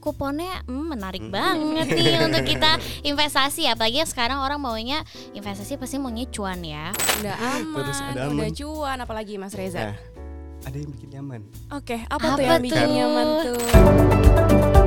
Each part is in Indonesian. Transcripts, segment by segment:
kuponnya hmm, menarik banget nih untuk kita investasi apalagi sekarang orang maunya investasi pasti maunya cuan ya. Udah aman, Terus ada udah aman. cuan apalagi Mas Reza. Nah, ada yang bikin nyaman. Oke, apa, Apa tuh yang bikin nyaman tuh?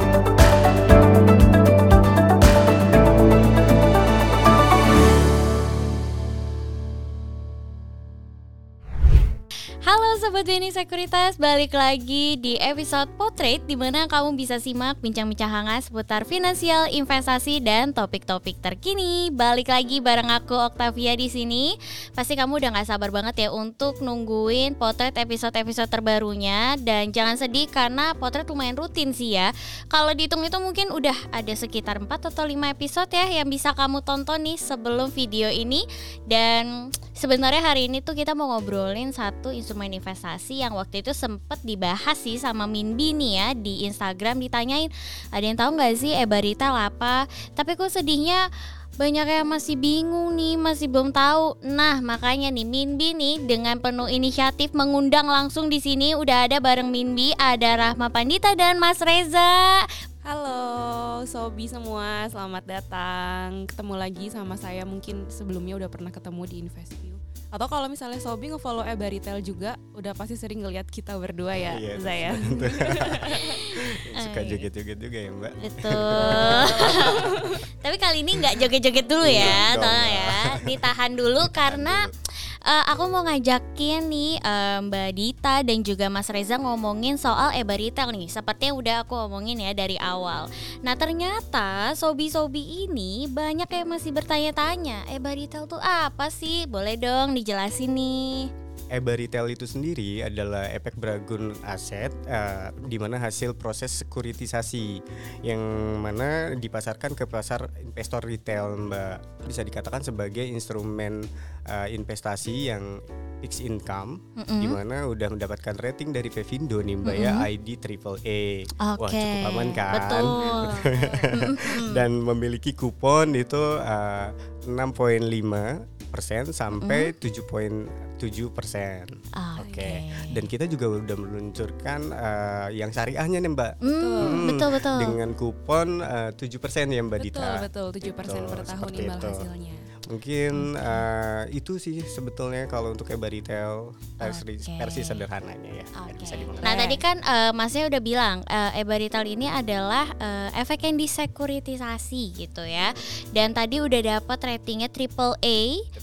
Sobat Beni Sekuritas, balik lagi di episode Potret di mana kamu bisa simak bincang-bincang hangat seputar finansial, investasi dan topik-topik terkini. Balik lagi bareng aku Octavia di sini. Pasti kamu udah gak sabar banget ya untuk nungguin Potret episode-episode terbarunya dan jangan sedih karena Potret lumayan rutin sih ya. Kalau dihitung itu mungkin udah ada sekitar 4 atau 5 episode ya yang bisa kamu tonton nih sebelum video ini dan sebenarnya hari ini tuh kita mau ngobrolin satu instrumen investasi yang waktu itu sempet dibahas sih sama Minbi nih ya di Instagram ditanyain ada yang tahu nggak sih Ebarita apa tapi kok sedihnya banyak yang masih bingung nih, masih belum tahu. Nah, makanya nih Minbi nih dengan penuh inisiatif mengundang langsung di sini udah ada bareng Minbi, ada Rahma Pandita dan Mas Reza. Halo Sobi semua, selamat datang. Ketemu lagi sama saya mungkin sebelumnya udah pernah ketemu di InvestView. Atau kalau misalnya Sobi nge-follow Ebaritel juga, udah pasti sering ngeliat kita berdua ya, Iya, Zaya. Suka Eh. joget-joget juga ya Mbak. Betul. Tapi kali ini nggak joget-joget dulu ya, Enggak, tolong enggak. ya. Ditahan dulu karena eh, aku mau ngajakin nih eh, Mbak Dita dan juga Mas Reza ngomongin soal Ebaritel nih. Sepertinya udah aku omongin ya dari awal. Nah ternyata sobi-sobi ini banyak yang masih bertanya-tanya, Ebaritel tuh apa sih? Boleh dong dijelasin nih. EBA retail itu sendiri adalah efek beragun aset eh, di mana hasil proses sekuritisasi yang mana dipasarkan ke pasar investor retail Mbak bisa dikatakan sebagai instrumen eh, investasi yang fixed income Mm-mm. di mana udah mendapatkan rating dari Pevindo nih Mbak ya ID triple A. Wah Oke. cukup aman kan? Betul. dan memiliki kupon itu uh, 6.5 persen sampai 7.7 persen. Oke. Dan kita juga udah meluncurkan uh, yang syariahnya nih Mbak. Hmm, betul betul. Dengan kupon uh, 7 persen ya Mbak Betul, Dita. betul, 7% per Betul, tahun seperti imbal hasilnya. Mungkin uh, itu sih sebetulnya kalau untuk EBA retail versi, Oke. versi sederhananya ya. Oke. bisa dimengerti. Nah tadi kan eh, Masnya udah bilang eh, Ebarital ini adalah eh, efek yang disekuritisasi gitu ya. Dan tadi udah dapat ratingnya triple A.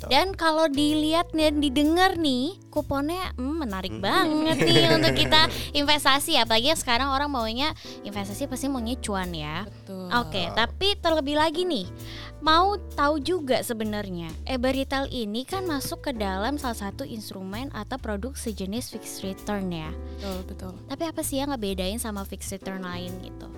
Dan kalau dilihat dan didengar nih kuponnya hmm, menarik banget nih untuk kita investasi. Apalagi sekarang orang maunya investasi pasti maunya cuan ya. Betul. Oke, tapi terlebih lagi nih, mau tahu juga sebenarnya, Ebarital ini kan masuk ke dalam salah satu instrumen atau produk sejenis fixed return ya. Betul, betul. Tapi apa sih yang ngebedain sama fixed return lain gitu?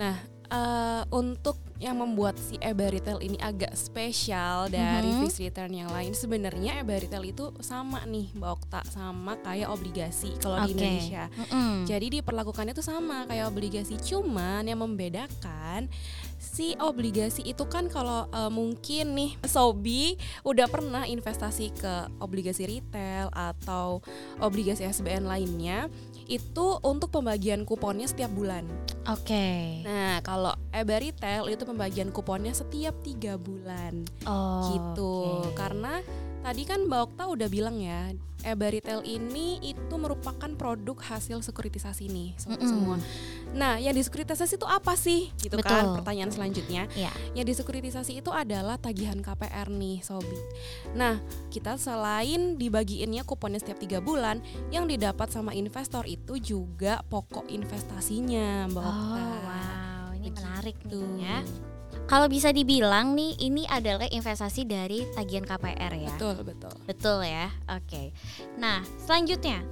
Nah, eh, untuk yang membuat si EBA Retail ini agak spesial dari Mhm. fixed return yang lain, sebenarnya EBA Retail itu sama nih, Mbak Okta, sama kayak obligasi kalau di Oke. Indonesia. Mm-mm. Jadi diperlakukannya itu sama kayak obligasi, cuman yang membedakan si obligasi itu kan kalau eh, mungkin nih Sobi udah pernah investasi ke obligasi retail atau obligasi SBN lainnya itu untuk pembagian kuponnya setiap bulan. Oke. Nah, kalau EBA Retail itu pembagian kuponnya setiap tiga bulan Oh. gitu. oke. Karena tadi kan Mbak Okta udah bilang ya, EBA Retail ini itu merupakan produk hasil sekuritisasi nih sem- Mm-mm. semua. Nah, yang disekuritisasi itu apa sih? Gitu Betul. kan pertanyaan selanjutnya. Iya. Yang disekuritasi itu adalah tagihan KPR nih, Sobi. Nah, kita selain dibagiinnya kuponnya setiap tiga bulan, yang didapat sama investor itu juga pokok investasinya, Mbak Oh, Okta. wow, ini menarik Tuh. nih ya. Kalau bisa dibilang nih, ini adalah investasi dari tagihan KPR ya. Betul, betul. Betul ya. Oke. Nah, selanjutnya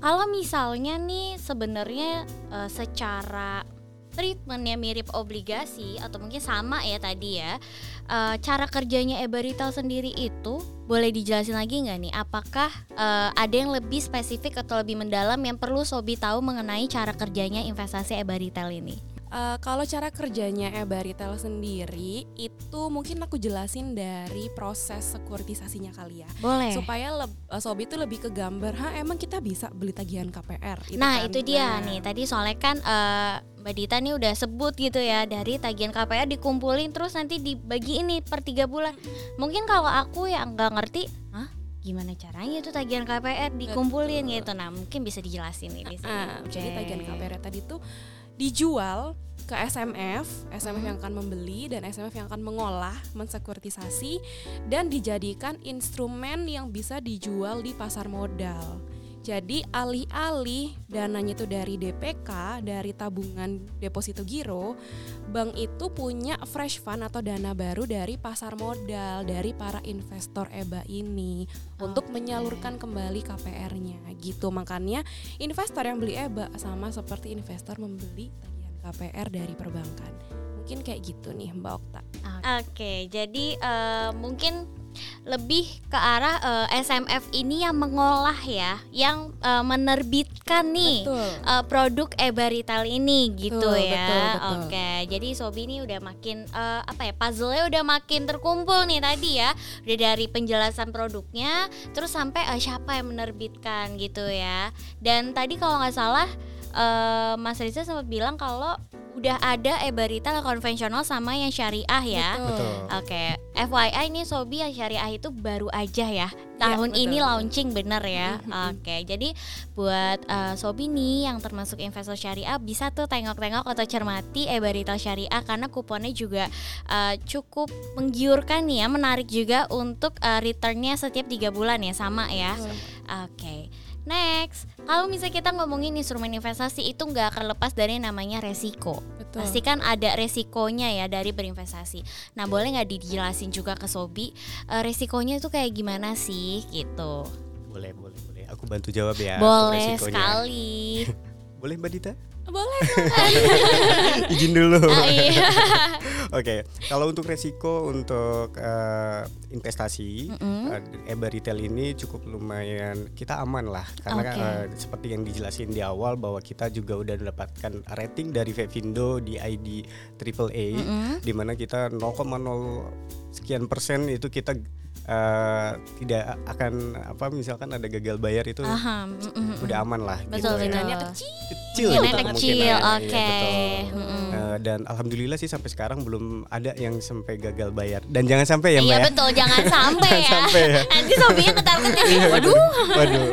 kalau misalnya nih sebenarnya eh, secara treatmentnya mirip obligasi atau mungkin sama ya tadi ya. eh, cara kerjanya Ebarital sendiri itu boleh dijelasin lagi nggak nih? Apakah eh, ada yang lebih spesifik atau lebih mendalam yang perlu Sobi tahu mengenai cara kerjanya investasi Ebarital ini? Eh, kalau cara kerjanya EBA Retail sendiri itu mungkin aku jelasin dari proses sekuritisasinya kali ya. Boleh. Supaya leb- eh, sobi itu lebih ke gambar, ha emang kita bisa beli tagihan KPR. Itu Nah kan. itu dia Nah, nih tadi soalnya kan eh, Mbak Dita nih udah sebut gitu ya dari tagihan KPR dikumpulin terus nanti dibagi ini per tiga bulan. Mungkin kalau aku yang nggak ngerti, hah gimana caranya itu tagihan KPR dikumpulin gitu. Nah mungkin bisa dijelasin nih di sini. Ah, Oke. Jadi tagihan KPR tadi tuh dijual ke SMF, SMF yang akan membeli dan SMF yang akan mengolah, mensekuritisasi dan dijadikan instrumen yang bisa dijual di pasar modal. Jadi alih-alih dananya itu dari DPK, dari tabungan deposito giro, bank itu punya fresh fund atau dana baru dari pasar modal dari para investor EBA ini untuk Oke. menyalurkan kembali KPR-nya gitu. Makanya investor yang beli EBA sama seperti investor membeli tagihan KPR dari perbankan. Mungkin kayak gitu nih Mbak Okta. Oke, jadi eh, mungkin lebih ke arah eh, SMF ini yang mengolah ya, yang eh, menerbitkan nih Betul. eh, produk EBA Retail ini gitu Betul, ya. betul, betul. Oke, jadi Sobi ini udah makin eh, apa ya puzzle-nya udah makin terkumpul nih tadi ya. Udah dari penjelasan produknya, terus sampai eh, siapa yang menerbitkan gitu ya. Dan tadi kalau nggak salah eh, Mas Riza sempat bilang kalau udah ada yang konvensional sama yang syariah ya. Betul. Oke, FYI ini Sobi yang syariah itu baru aja ya tahun betul, ini launching bener ya. Oke, jadi buat uh, Sobi nih yang termasuk investor syariah bisa tuh tengok-tengok atau cermati EBA Retail Syariah karena kuponnya juga uh, cukup menggiurkan nih ya, menarik juga untuk uh, returnnya setiap tiga bulan ya sama ya. Oke. Next, kalau misalnya kita ngomongin instrumen investasi itu nggak akan lepas dari namanya resiko. Betul. Pasti kan ada resikonya ya dari berinvestasi. Nah, boleh nggak dijelasin juga ke Sobi eh, resikonya itu kayak gimana sih gitu? Boleh, boleh, boleh. Aku bantu jawab ya. boleh resikonya. sekali. Boleh Mbak Dita? Boleh. Izin dulu. Ah, iya. Oke, kalau untuk resiko untuk eh, investasi Mm-mm. eh, EBA retail ini cukup lumayan kita aman lah karena Oke. eh, seperti yang dijelasin di awal bahwa kita juga udah mendapatkan rating dari Fevindo di ID AAA Mm-mm. di mana kita 0,0 sekian persen itu kita eh, tidak akan apa misalkan ada gagal bayar itu Aha, mm-mm. udah aman lah Betul, gitu ya. betul. kecil. kecil Kemungkinan gitu kecil, kemungkinannya, oke. iya, betul. Mm-mm. Eh, dan alhamdulillah sih sampai sekarang belum ada yang sampai gagal bayar dan jangan sampai ya mbak Iya ya betul, jangan sampai ya. sampai ya. Nanti Sobinya ketar-ketir. Iya, Waduh. waduh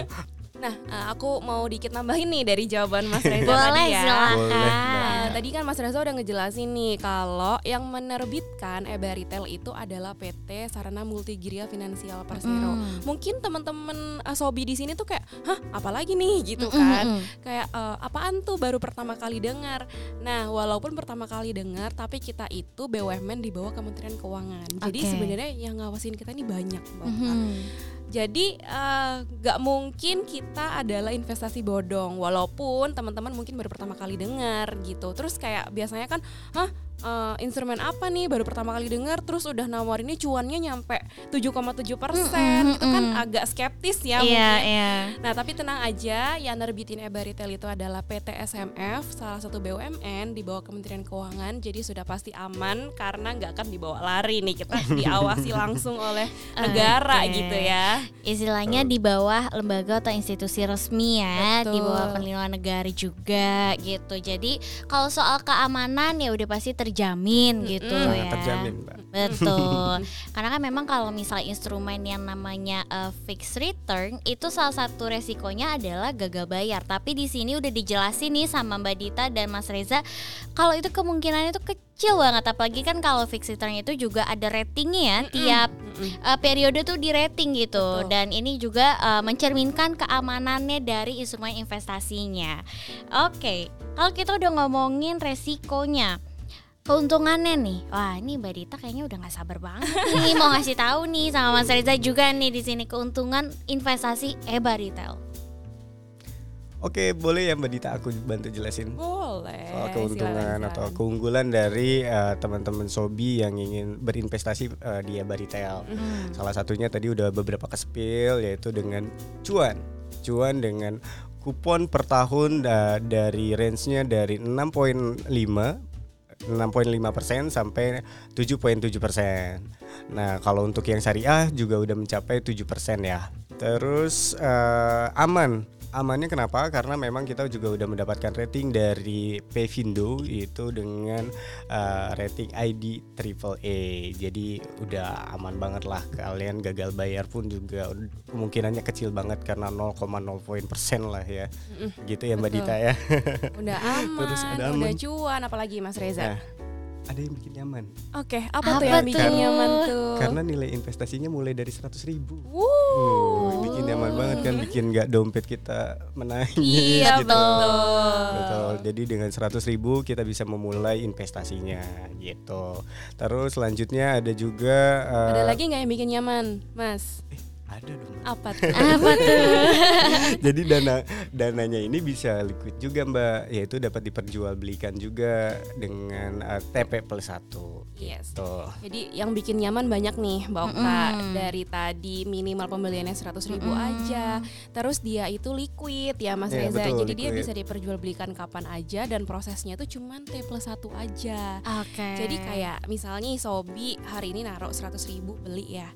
Nah, eh, aku mau dikit nambahin nih dari jawaban Mas Reza Boleh tadi ya. silakan. Boleh. Eh, tadi kan Mas Reza udah ngejelasin nih kalau yang menerbitkan EBA Retail itu adalah PT Sarana Multigiria Finansial Persero. Mm. Mungkin teman-teman eh, sobi di sini tuh kayak, "Hah, apalagi nih?" gitu Mm, kan. mm, mm. Kayak eh, apaan tuh baru pertama kali dengar. Nah, walaupun pertama kali dengar tapi kita itu BUMN di bawah Kementerian Keuangan. Jadi Oke. sebenarnya yang ngawasin kita ini banyak, Mbak Okta. Mhm. Jadi eh, nggak mungkin kita adalah investasi bodong, walaupun teman-teman mungkin baru pertama kali dengar gitu. Terus kayak biasanya kan, hah eh, instrumen apa nih baru pertama kali dengar, terus udah nawarinnya cuannya nyampe 7,7 persen, Mm, mm, itu kan mm. agak skeptis ya. Iya, mungkin. iya. Nah tapi tenang aja, yang nerbitin EBA Retail itu adalah PT SMF, salah satu BUMN di bawah Kementerian Keuangan, jadi sudah pasti aman karena nggak akan dibawa lari nih kita diawasi langsung oleh negara Oke. gitu ya. Istilahnya di bawah lembaga atau institusi resmi ya, di Betul. bawah perlindungan negara juga gitu. Jadi kalau soal keamanan ya udah pasti terjamin gitu Mm-mm. ya. Sangat terjamin mbak Betul. Karena kan memang kalau misalnya instrumen yang namanya uh, fixed return itu salah satu resikonya adalah gagal bayar. Tapi di sini udah dijelasin nih sama Mbak Dita dan Mas Reza kalau itu kemungkinannya itu kecil banget apalagi kan kalau fixed return itu juga ada ratingnya ya tiap Mm-mm. uh, periode tuh di rating gitu Betul. dan ini juga uh, mencerminkan keamanannya dari instrumen investasinya. Oke, kalau kita udah ngomongin resikonya, keuntungannya nih, wah ini Mbak Dita kayaknya udah nggak sabar banget nih mau ngasih tahu nih sama Mas Reza juga nih di sini keuntungan investasi EBA Retail. Oke boleh ya mbak Dita aku bantu jelasin Boleh. soal silakan, keuntungan atau silakan. keunggulan dari eh, teman-teman sobi yang ingin berinvestasi eh, di EBA retail. Hmm. Salah satunya tadi udah beberapa kesepil yaitu dengan cuan, cuan dengan kupon per tahun da- dari range-nya dari 6.5 6.5 persen sampai 7.7 persen. Nah kalau untuk yang syariah juga udah mencapai 7 persen ya. Terus eh, aman amannya kenapa? Karena memang kita juga udah mendapatkan rating dari Pevindo itu dengan uh, rating ID triple A. Jadi udah aman banget lah. Kalian gagal bayar pun juga kemungkinannya kecil banget karena 0,0 poin persen lah ya. gitu ya Mbak betul. Dita ya. Udah aman, Terus ada udah aman. cuan apalagi Mas Reza. Nah, ada yang bikin nyaman. Oke, apa, Apa tuh yang bikin tuh? nyaman tuh? Karena nilai investasinya mulai dari 100 ribu. Wuh. Bikin nyaman banget kan, bikin nggak dompet kita menangis Iya, gitu. betul. Betul. Jadi dengan 100 ribu kita bisa memulai investasinya gitu. Terus selanjutnya ada juga eh, Ada lagi nggak yang bikin nyaman, Mas? ada dong. Mbak. Apa tuh? Apa tuh? Jadi dana dananya ini bisa liquid juga Mbak, yaitu dapat diperjualbelikan juga dengan eh, TP plus satu. Yes. Tuh. Jadi yang bikin nyaman banyak nih Mbak Okta Mm-mm. Dari tadi minimal pembeliannya 100 ribu aja Terus dia itu liquid ya Mas Iya, Reza betul, Jadi dia liquid. bisa diperjualbelikan kapan aja Dan prosesnya itu cuman T plus 1 aja Oke. Jadi kayak misalnya Sobi hari ini naruh 100 ribu beli ya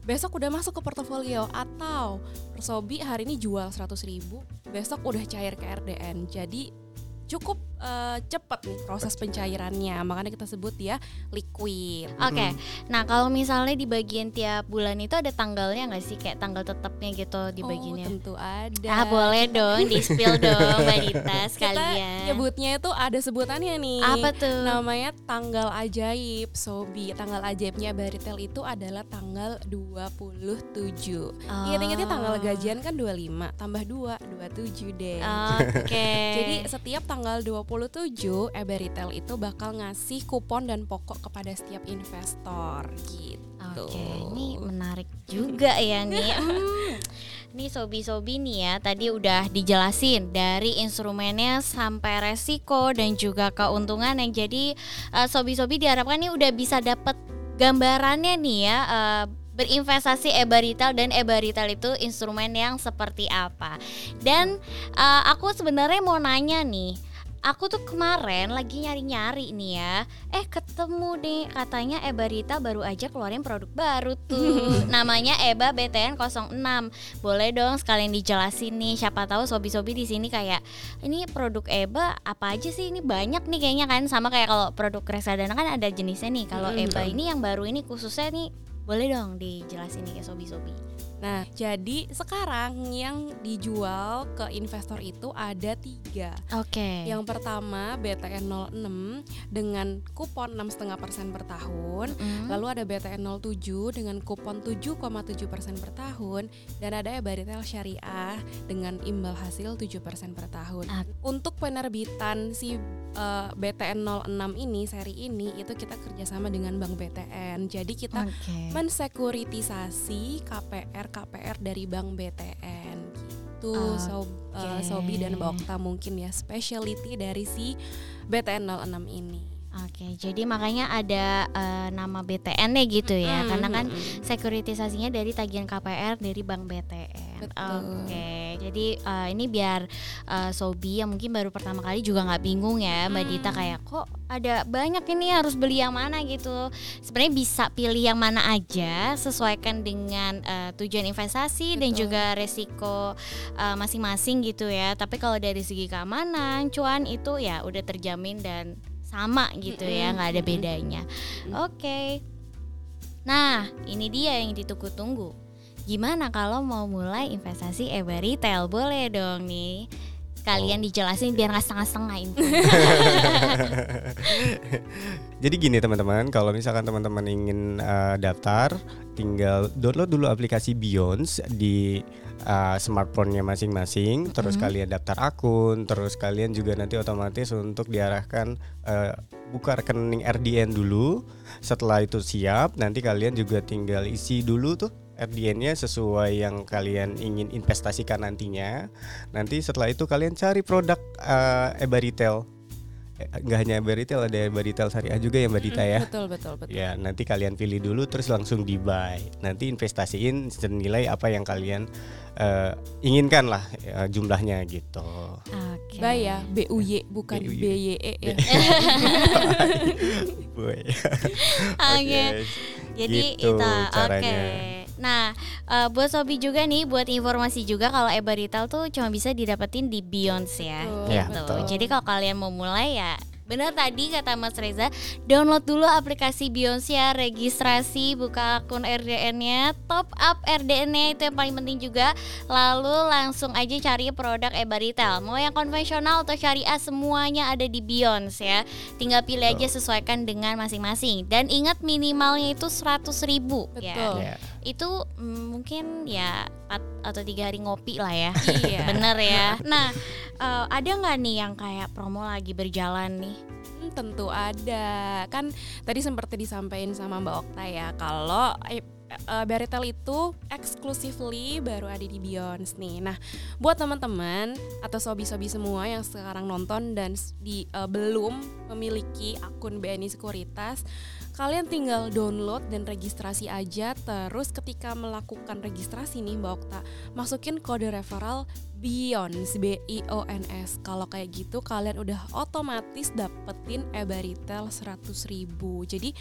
Besok udah masuk ke portofolio Atau Sobi hari ini jual 100 ribu Besok udah cair ke RDN Jadi cukup eh, cepet nih proses pencairannya Makanya kita sebut dia liquid Oke, nah kalau misalnya di bagian tiap bulan itu ada tanggalnya nggak sih kayak tanggal tetapnya gitu di bagiannya? Oh, tentu ada. Ah boleh dong, di spill dong Mbak Dita Kita sekalian. nyebutnya itu ada sebutannya nih. Apa tuh? Namanya tanggal ajaib, Sobi. Tanggal ajaibnya Baritel itu adalah tanggal 27. Ingat-ingatnya tanggal Oh. gajian kan 25, tambah 2, 27 deh. Oke. Jadi setiap tanggal 27 Eberitel itu bakal ngasih kupon dan pokok kepada setiap investor gitu. Oke, ini menarik juga ya nih. Hmm. Nih sobi-sobi nih ya, tadi udah dijelasin dari instrumennya sampai resiko dan juga keuntungan yang jadi eh, sobi-sobi diharapkan nih udah bisa dapet gambarannya nih ya eh, berinvestasi ebarital dan ebarital itu instrumen yang seperti apa. Dan eh, aku sebenarnya mau nanya nih, aku tuh kemarin lagi nyari-nyari nih ya, eh ketemu nih katanya Ebarita baru aja keluarin produk baru tuh, namanya Eba BTN 06. Boleh dong sekalian dijelasin nih, siapa tahu sobi-sobi di sini kayak ini produk Eba apa aja sih ini banyak nih kayaknya kan sama kayak kalau produk reksadana kan ada jenisnya nih. Kalau. Eba ini yang baru ini khususnya nih boleh dong dijelasin nih ke sobi-sobi. Nah, jadi sekarang yang dijual ke investor itu ada tiga. Oke. Yang pertama BTN 06 dengan kupon 6,5% per tahun. Mm. Lalu ada BTN 07 dengan kupon 7,7% per tahun dan ada Ebaritel Syariah dengan imbal hasil 7% per tahun. Ah. Untuk penerbitan si eh, BTN 06 ini seri ini itu kita kerjasama dengan Bank BTN. Jadi kita Oke. mensekuritisasi KPR KPR dari Bank BTN gitu. So, eh, Oke. Sobi dan Mbak Okta mungkin ya specialty dari si BTN 06 ini. Oke, jadi makanya ada eh, nama BTN-nya gitu ya, Mm-mm, karena kan sekuritisasinya dari tagihan KPR dari Bank BTN. Betul. Oke, jadi eh, ini biar eh, Sobi yang mungkin baru pertama kali juga nggak bingung ya, Mbak Hmm. Dita kayak kok ada banyak ini harus beli yang mana gitu. Sebenarnya bisa pilih yang mana aja, sesuaikan dengan eh, tujuan investasi dan Betul. juga resiko masing-masing gitu ya. Tapi kalau dari segi keamanan, cuan itu ya udah terjamin dan sama gitu ya, nggak ada bedanya. Oke. Nah, ini dia yang ditunggu-tunggu. Gimana kalau mau mulai investasi Eba Retail? Boleh dong nih. Sekalian Oh. dijelasin biar nggak setengah-setengah ini. Jadi gini teman-teman, kalau misalkan teman-teman ingin eh, daftar, tinggal download dulu aplikasi Beyonce di eh, smartphone-nya masing-masing, terus Mhm. kalian daftar akun, terus kalian juga nanti otomatis untuk diarahkan eh, buka rekening RDN dulu. Setelah itu siap, nanti kalian juga tinggal isi dulu tuh RDN-nya sesuai yang kalian ingin investasikan nantinya. Nanti setelah itu kalian cari produk eh, Eba Retail. Eh, nggak hanya Retail, ada Retail Syariah juga ya Mbak Dita ya. Betul betul betul. Ya, nanti kalian pilih dulu terus langsung di buy. Nanti investasiin senilai apa yang kalian eh, inginkan lah eh, jumlahnya gitu. Oke. Bay ya, B U Y bukan BUY. B Y E ya. Boy. Oke. Jadi Gitu itu oke. caranya. Nah, uh, buat Sobi juga nih, buat informasi juga kalau Eba Retail tuh cuma bisa didapetin di Beyonce ya. Betul, Ya, Gitu. betul. Jadi kalau kalian mau mulai ya Benar tadi kata Mas Reza, download dulu aplikasi Beyonce ya, registrasi, buka akun RDN-nya, top up RDN-nya itu yang paling penting juga. Lalu langsung aja cari produk Eba Retail. Mau yang konvensional atau syariah semuanya ada di Beyonce ya. Tinggal pilih aja sesuaikan dengan masing-masing. Dan ingat minimalnya itu 100.000 ribu ya Betul. Ya. Itu mm, mungkin ya 4 atau tiga hari ngopi lah ya Iya. bener ya nah eh, ada nggak nih yang kayak promo lagi berjalan nih Hmm, tentu ada. Kan tadi seperti disampaikan sama Mbak Okta ya kalau eh, eh, Baritel itu exclusively baru ada di Beyonce nih. Nah, buat teman-teman atau sobi-sobi semua yang sekarang nonton dan di eh, belum memiliki akun BNI Sekuritas, kalian tinggal download dan registrasi aja. Terus ketika melakukan registrasi nih Mbak Okta, masukin kode referral Beyonce B I O N S. Kalau kayak gitu kalian udah otomatis dapetin EBA Retail 100.000 ribu. Jadi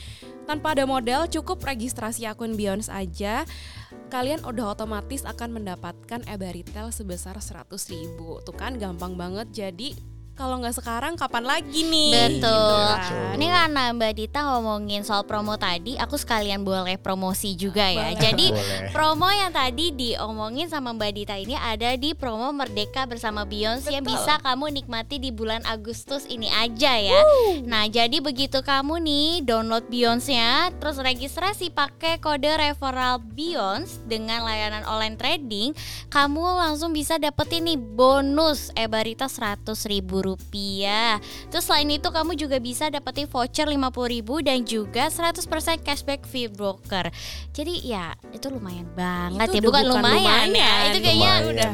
tanpa ada modal cukup registrasi akun Beyonce aja kalian udah otomatis akan mendapatkan EBA Retail sebesar 100.000 ribu. Tuh kan gampang banget. Jadi kalau nggak sekarang kapan lagi nih? Betul. Gitu kan. Ini karena Mbak Dita ngomongin soal promo tadi, aku sekalian boleh promosi juga ya. Boleh. Jadi Boleh. promo yang tadi diomongin sama Mbak Dita ini ada di promo Merdeka bersama Beyonce yang Betul. bisa kamu nikmati di bulan Agustus ini aja ya. Nah, jadi begitu kamu nih download Beyonce-nya, terus registrasi pakai kode referral Beyonce dengan layanan online trading, kamu langsung bisa dapetin nih bonus Ebarita 100 ribu rupiah. Terus selain itu kamu juga bisa dapetin voucher 50 ribu dan juga 100% cashback fee broker. Jadi ya itu lumayan banget Itu ya, bukan, bukan lumayan, ya. lumayan. Itu kayaknya Lumayan. udah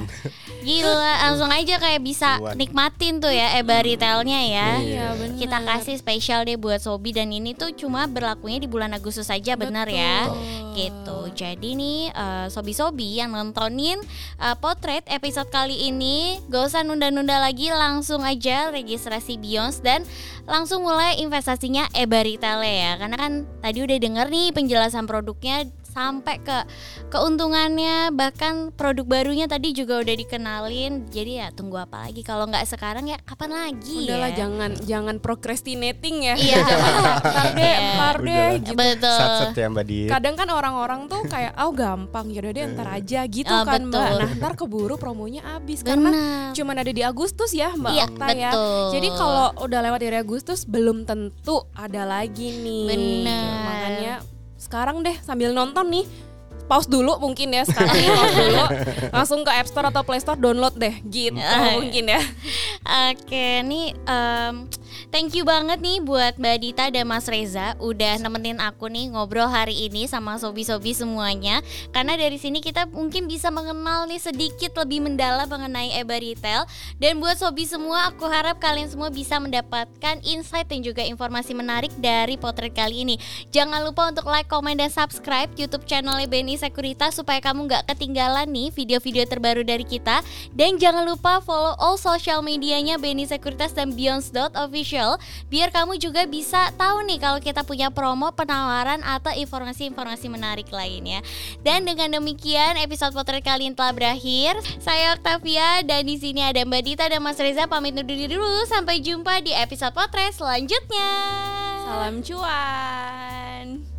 gila langsung aja kayak bisa Buat. nikmatin tuh ya Eba retailnya ya. Iya, bener. Kita kasih spesial deh buat Sobi dan ini tuh cuma berlakunya di bulan Agustus saja benar ya. Gitu. Jadi nih eh, sobi-sobi yang nontonin eh, potret episode kali ini gak usah nunda-nunda lagi langsung aja registrasi Beyonce dan langsung mulai investasinya Eba Retail ya. Karena kan tadi udah denger nih penjelasan produknya sampai ke keuntungannya bahkan produk barunya tadi juga udah dikenalin jadi ya tunggu apa lagi kalau nggak sekarang ya kapan lagi Udahlah ya jangan jangan procrastinating ya. Iya. Ntar deh, Iya. Udahlah. gitu. betul Satset ya Mbak. Kadang kan orang-orang tuh kayak oh gampang ya udah deh ntar aja gitu Ah, kan Mbak. betul. Nah, ntar keburu promonya habis karena cuman ada di Agustus ya Mbak Iya, Okta ya. betul. Jadi kalau udah lewat dari Agustus belum tentu ada lagi nih. Benar. Makanya sekarang deh sambil nonton nih. Pause dulu mungkin ya sekarang pause dulu. Langsung ke App Store atau Play Store download deh. Gitu mungkin ya. Oke, nih em, thank you banget nih buat Mbak Dita dan Mas Reza udah nemenin aku nih ngobrol hari ini sama sobi-sobi semuanya. Karena dari sini kita mungkin bisa mengenal nih sedikit lebih mendalam mengenai Eba Retail. Dan buat sobi semua, aku harap kalian semua bisa mendapatkan insight dan juga informasi menarik dari potret kali ini. Jangan lupa untuk like, komen, dan subscribe YouTube channel BNI Sekuritas supaya kamu nggak ketinggalan nih video-video terbaru dari kita. Dan jangan lupa follow all social medianya BNI Sekuritas dan Beyonce.official biar kamu juga bisa tahu nih kalau kita punya promo, penawaran atau informasi-informasi menarik lainnya. Dan dengan demikian episode potret kali ini telah berakhir. Saya Octavia dan di sini ada Mbak Dita dan Mas Reza pamit undur diri dulu. Sampai jumpa di episode potret selanjutnya. Salam cuan.